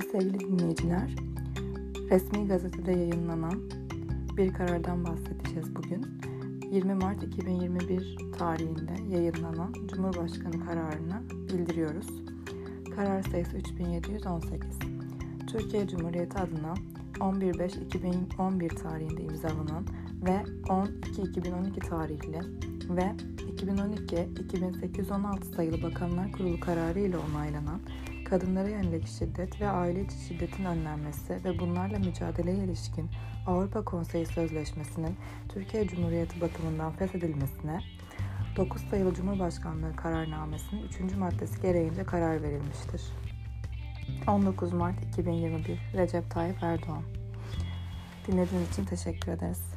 Sevgili dinleyiciler, resmi gazetede yayınlanan bir karardan bahsedeceğiz bugün. 20 Mart 2021 tarihinde yayınlanan Cumhurbaşkanı kararını bildiriyoruz. Karar sayısı 3718. Türkiye Cumhuriyeti adına 11.5.2011 tarihinde imzalanan ve 12.2012 tarihli ve 2012-2816 sayılı Bakanlar Kurulu kararı ile onaylanan kadınlara yönelik şiddet ve aile içi şiddetin önlenmesi ve bunlarla mücadeleye ilişkin Avrupa Konseyi Sözleşmesi'nin Türkiye Cumhuriyeti bakımından feshedilmesine 9 sayılı Cumhurbaşkanlığı kararnamesinin 3. maddesi gereğince karar verilmiştir. 19 Mart 2021 Recep Tayyip Erdoğan Dinlediğiniz için teşekkür ederiz.